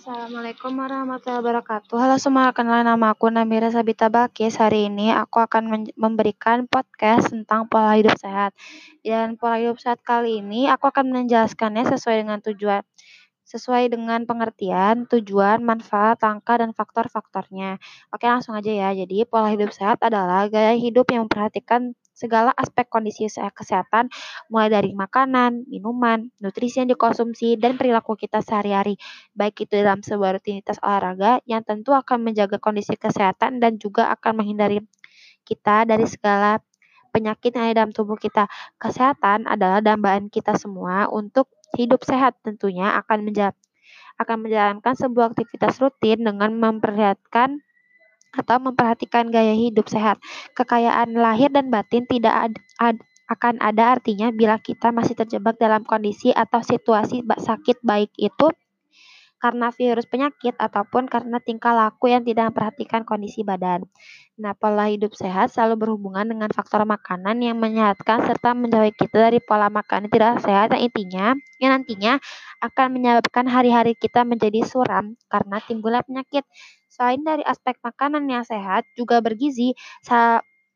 Assalamualaikum warahmatullahi wabarakatuh. Halo semua, kenalin nama aku Namira Sabita Bakis. Hari ini aku akan memberikan podcast tentang pola hidup sehat. Dan pola hidup sehat kali ini aku akan menjelaskannya sesuai dengan tujuan sesuai dengan pengertian, tujuan, manfaat, angka, dan faktor-faktornya. Oke, langsung aja ya. Jadi, pola hidup sehat adalah gaya hidup yang memperhatikan segala aspek kondisi kesehatan, mulai dari makanan, minuman, nutrisi yang dikonsumsi, dan perilaku kita sehari-hari, baik itu dalam sebuah rutinitas olahraga yang tentu akan menjaga kondisi kesehatan dan juga akan menghindari kita dari segala penyakit yang ada dalam tubuh kita. Kesehatan adalah dambaan kita semua untuk hidup sehat tentunya akan menja akan menjalankan sebuah aktivitas rutin dengan memperlihatkan atau memperhatikan gaya hidup sehat. Kekayaan lahir dan batin tidak ad, ad, akan ada artinya bila kita masih terjebak dalam kondisi atau situasi sakit baik itu karena virus penyakit ataupun karena tingkah laku yang tidak memperhatikan kondisi badan. Nah, pola hidup sehat selalu berhubungan dengan faktor makanan yang menyehatkan serta menjauhi kita dari pola makan yang tidak sehat yang intinya yang nantinya akan menyebabkan hari-hari kita menjadi suram karena timbulnya penyakit. Selain dari aspek makanan yang sehat, juga bergizi,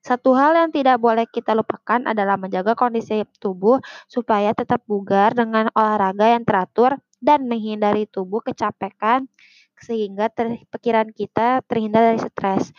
satu hal yang tidak boleh kita lupakan adalah menjaga kondisi tubuh supaya tetap bugar dengan olahraga yang teratur dan menghindari tubuh kecapekan sehingga ter, pikiran kita terhindar dari stres.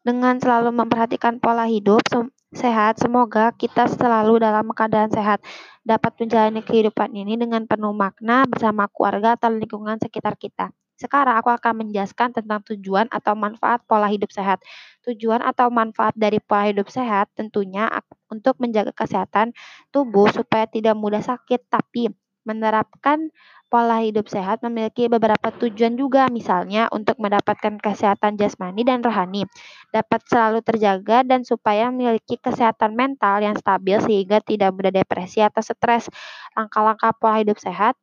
Dengan selalu memperhatikan pola hidup sehat, semoga kita selalu dalam keadaan sehat, dapat menjalani kehidupan ini dengan penuh makna bersama keluarga atau lingkungan sekitar kita. Sekarang aku akan menjelaskan tentang tujuan atau manfaat pola hidup sehat. Tujuan atau manfaat dari pola hidup sehat tentunya untuk menjaga kesehatan tubuh supaya tidak mudah sakit, tapi menerapkan pola hidup sehat memiliki beberapa tujuan juga, misalnya untuk mendapatkan kesehatan jasmani dan rohani, dapat selalu terjaga dan supaya memiliki kesehatan mental yang stabil sehingga tidak mudah depresi atau stres. Langkah-langkah pola hidup sehat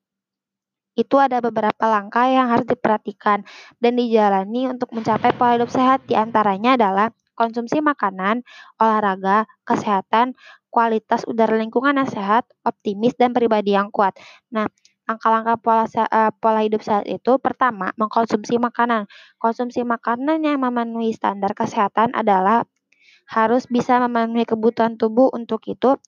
itu ada beberapa langkah yang harus diperhatikan dan dijalani untuk mencapai pola hidup sehat. Di antaranya adalah konsumsi makanan, olahraga, kesehatan, kualitas udara lingkungan yang sehat, optimis, dan pribadi yang kuat. Nah, Langkah-langkah pola, uh, pola hidup sehat itu pertama, mengkonsumsi makanan. Konsumsi makanan yang memenuhi standar kesehatan adalah harus bisa memenuhi kebutuhan tubuh. Untuk itu,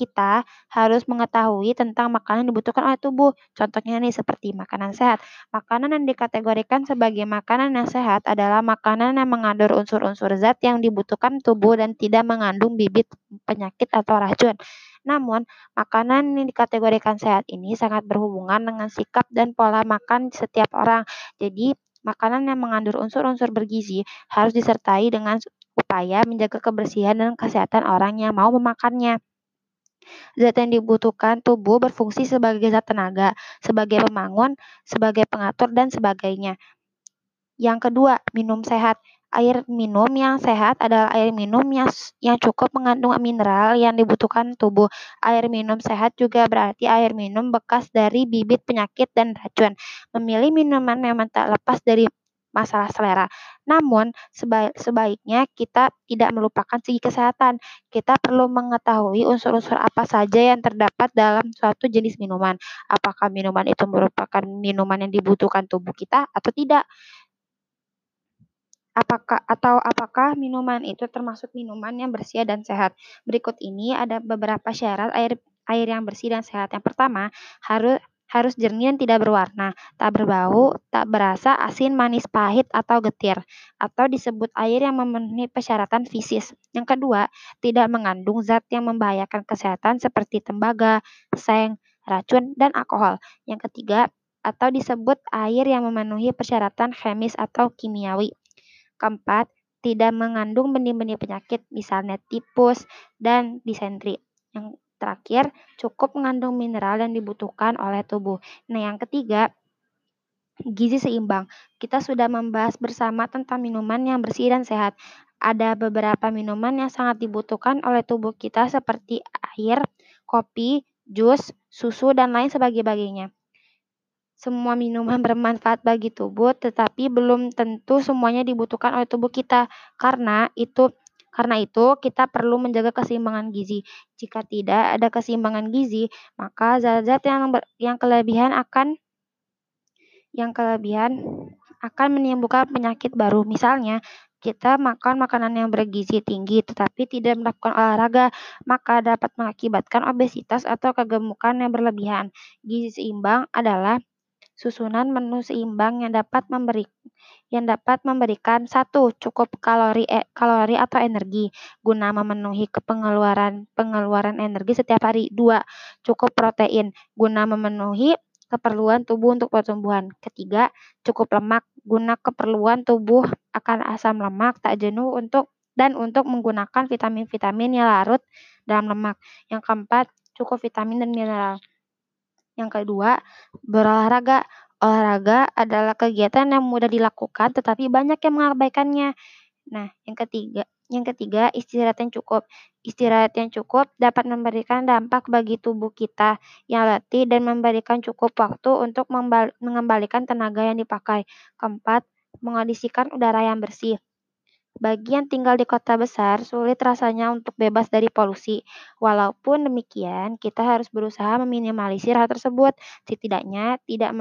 kita harus mengetahui tentang makanan yang dibutuhkan oleh tubuh. Contohnya nih seperti makanan sehat. Makanan yang dikategorikan sebagai makanan yang sehat adalah makanan yang mengandung unsur-unsur zat yang dibutuhkan tubuh dan tidak mengandung bibit penyakit atau racun. Namun, makanan yang dikategorikan sehat ini sangat berhubungan dengan sikap dan pola makan setiap orang. Jadi, makanan yang mengandung unsur-unsur bergizi harus disertai dengan upaya menjaga kebersihan dan kesehatan orang yang mau memakannya. Zat yang dibutuhkan tubuh berfungsi sebagai zat tenaga, sebagai pemangun, sebagai pengatur, dan sebagainya. Yang kedua, minum sehat. Air minum yang sehat adalah air minum yang, yang cukup mengandung mineral yang dibutuhkan tubuh. Air minum sehat juga berarti air minum bekas dari bibit penyakit dan racun. Memilih minuman memang tak lepas dari masalah selera. Namun, sebaik, sebaiknya kita tidak melupakan segi kesehatan. Kita perlu mengetahui unsur-unsur apa saja yang terdapat dalam suatu jenis minuman. Apakah minuman itu merupakan minuman yang dibutuhkan tubuh kita atau tidak? apakah atau apakah minuman itu termasuk minuman yang bersih dan sehat. Berikut ini ada beberapa syarat air air yang bersih dan sehat. Yang pertama, harus harus jernih dan tidak berwarna, tak berbau, tak berasa asin, manis, pahit, atau getir, atau disebut air yang memenuhi persyaratan fisis. Yang kedua, tidak mengandung zat yang membahayakan kesehatan seperti tembaga, seng, racun, dan alkohol. Yang ketiga, atau disebut air yang memenuhi persyaratan chemis atau kimiawi. Keempat, tidak mengandung benih-benih penyakit, misalnya tipus dan disentri. Yang terakhir, cukup mengandung mineral yang dibutuhkan oleh tubuh. Nah, yang ketiga, gizi seimbang. Kita sudah membahas bersama tentang minuman yang bersih dan sehat. Ada beberapa minuman yang sangat dibutuhkan oleh tubuh kita seperti air, kopi, jus, susu, dan lain sebagainya. Semua minuman bermanfaat bagi tubuh, tetapi belum tentu semuanya dibutuhkan oleh tubuh kita. Karena itu karena itu, kita perlu menjaga keseimbangan gizi. Jika tidak ada keseimbangan gizi, maka zat-zat yang, yang kelebihan akan yang kelebihan akan menimbulkan penyakit baru. Misalnya, kita makan makanan yang bergizi tinggi tetapi tidak melakukan olahraga, maka dapat mengakibatkan obesitas atau kegemukan yang berlebihan. Gizi seimbang adalah susunan menu seimbang yang dapat memberi yang dapat memberikan satu cukup kalori eh, kalori atau energi guna memenuhi kepengeluaran pengeluaran energi setiap hari. Dua, cukup protein guna memenuhi keperluan tubuh untuk pertumbuhan. Ketiga, cukup lemak guna keperluan tubuh akan asam lemak tak jenuh untuk dan untuk menggunakan vitamin-vitamin yang larut dalam lemak. Yang keempat, cukup vitamin dan mineral. Yang kedua, berolahraga. Olahraga adalah kegiatan yang mudah dilakukan tetapi banyak yang mengabaikannya. Nah, yang ketiga, yang ketiga, istirahat yang cukup. Istirahat yang cukup dapat memberikan dampak bagi tubuh kita yang letih dan memberikan cukup waktu untuk mengembalikan tenaga yang dipakai. Keempat, mengondisikan udara yang bersih. Bagi yang tinggal di kota besar, sulit rasanya untuk bebas dari polusi. Walaupun demikian, kita harus berusaha meminimalisir hal tersebut, setidaknya tidak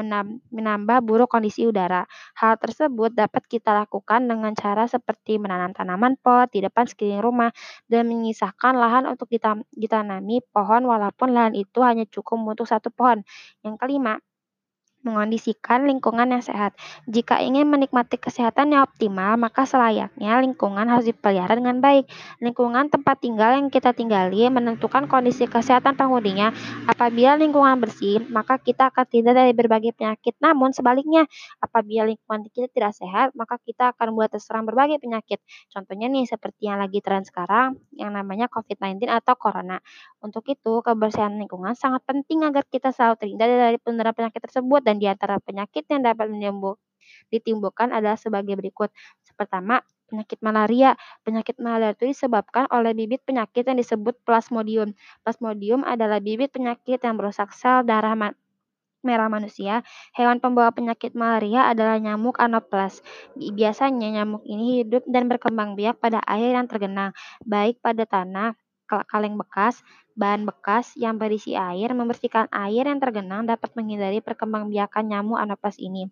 menambah buruk kondisi udara. Hal tersebut dapat kita lakukan dengan cara seperti menanam tanaman pot di depan sekeliling rumah dan menyisakan lahan untuk ditanami pohon walaupun lahan itu hanya cukup untuk satu pohon. Yang kelima, mengondisikan lingkungan yang sehat. Jika ingin menikmati kesehatan yang optimal, maka selayaknya lingkungan harus dipelihara dengan baik. Lingkungan tempat tinggal yang kita tinggali menentukan kondisi kesehatan penghuninya. Apabila lingkungan bersih, maka kita akan tidak dari berbagai penyakit. Namun sebaliknya, apabila lingkungan kita tidak sehat, maka kita akan buat terserang berbagai penyakit. Contohnya nih seperti yang lagi tren sekarang, yang namanya COVID-19 atau Corona. Untuk itu, kebersihan lingkungan sangat penting agar kita selalu terhindar dari penularan penyakit tersebut dan di antara penyakit yang dapat ditimbulkan adalah sebagai berikut. Pertama, penyakit malaria. Penyakit malaria itu disebabkan oleh bibit penyakit yang disebut plasmodium. Plasmodium adalah bibit penyakit yang merusak sel darah ma merah manusia. Hewan pembawa penyakit malaria adalah nyamuk Anopheles. Biasanya nyamuk ini hidup dan berkembang biak pada air yang tergenang, baik pada tanah, kaleng bekas, bahan bekas yang berisi air, membersihkan air yang tergenang dapat menghindari perkembangbiakan nyamuk Anopheles ini.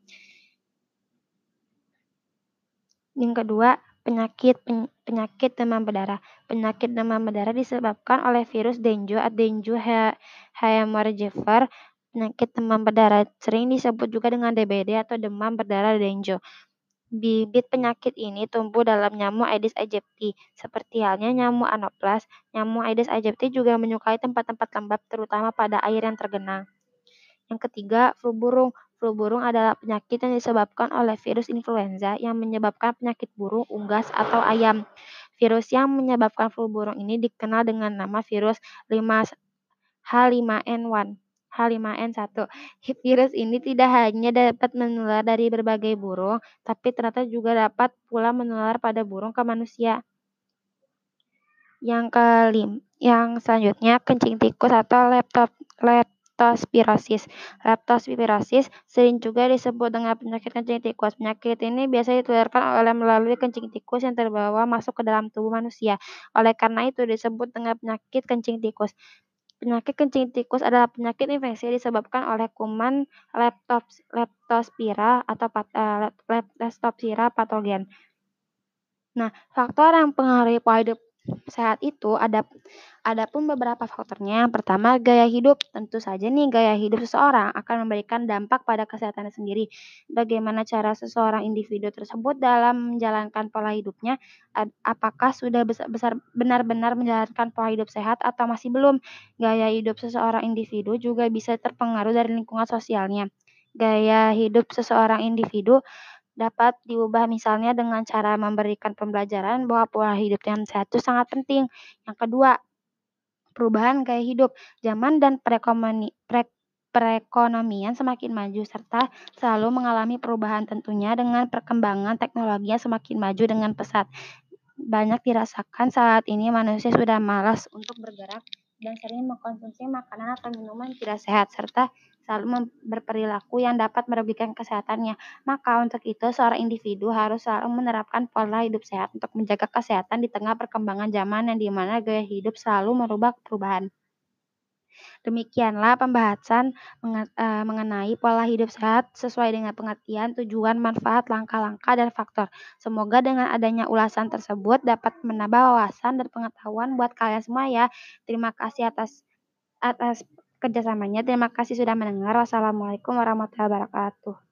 Yang kedua, penyakit penyakit demam berdarah. Penyakit demam berdarah disebabkan oleh virus dengue atau dengue hemorrhagifer. Penyakit demam berdarah sering disebut juga dengan DBD atau demam berdarah dengue. Bibit penyakit ini tumbuh dalam nyamuk Aedes aegypti. Seperti halnya nyamuk Anopheles, nyamuk Aedes aegypti juga menyukai tempat-tempat lembab terutama pada air yang tergenang. Yang ketiga, flu burung. Flu burung adalah penyakit yang disebabkan oleh virus influenza yang menyebabkan penyakit burung, unggas, atau ayam. Virus yang menyebabkan flu burung ini dikenal dengan nama virus 5 H5N1. H5N1. Virus ini tidak hanya dapat menular dari berbagai burung, tapi ternyata juga dapat pula menular pada burung ke manusia. Yang kelim, yang selanjutnya kencing tikus atau laptop, leptospirosis. Leptospirosis sering juga disebut dengan penyakit kencing tikus. Penyakit ini biasa ditularkan oleh melalui kencing tikus yang terbawa masuk ke dalam tubuh manusia. Oleh karena itu disebut dengan penyakit kencing tikus. Penyakit kencing tikus adalah penyakit infeksi disebabkan oleh kuman Leptospira atau uh, Leptospira patogen. Nah, faktor yang mempengaruhi pola hidup sehat itu ada ada pun beberapa faktornya. Pertama, gaya hidup. Tentu saja nih gaya hidup seseorang akan memberikan dampak pada kesehatannya sendiri. Bagaimana cara seseorang individu tersebut dalam menjalankan pola hidupnya? Apakah sudah besar benar-benar menjalankan pola hidup sehat atau masih belum? Gaya hidup seseorang individu juga bisa terpengaruh dari lingkungan sosialnya. Gaya hidup seseorang individu dapat diubah misalnya dengan cara memberikan pembelajaran bahwa pola hidup yang sehat itu sangat penting. Yang kedua, perubahan gaya hidup, zaman dan perekonomian semakin maju serta selalu mengalami perubahan tentunya dengan perkembangan teknologi yang semakin maju dengan pesat. Banyak dirasakan saat ini manusia sudah malas untuk bergerak dan sering mengkonsumsi makanan atau minuman tidak sehat serta selalu berperilaku yang dapat merugikan kesehatannya. Maka untuk itu seorang individu harus selalu menerapkan pola hidup sehat untuk menjaga kesehatan di tengah perkembangan zaman yang di mana gaya hidup selalu merubah perubahan. Demikianlah pembahasan eh, mengenai pola hidup sehat sesuai dengan pengertian, tujuan, manfaat, langkah-langkah, dan faktor. Semoga dengan adanya ulasan tersebut dapat menambah wawasan dan pengetahuan buat kalian semua ya. Terima kasih atas atas kerjasamanya. Terima kasih sudah mendengar. Wassalamualaikum warahmatullahi wabarakatuh.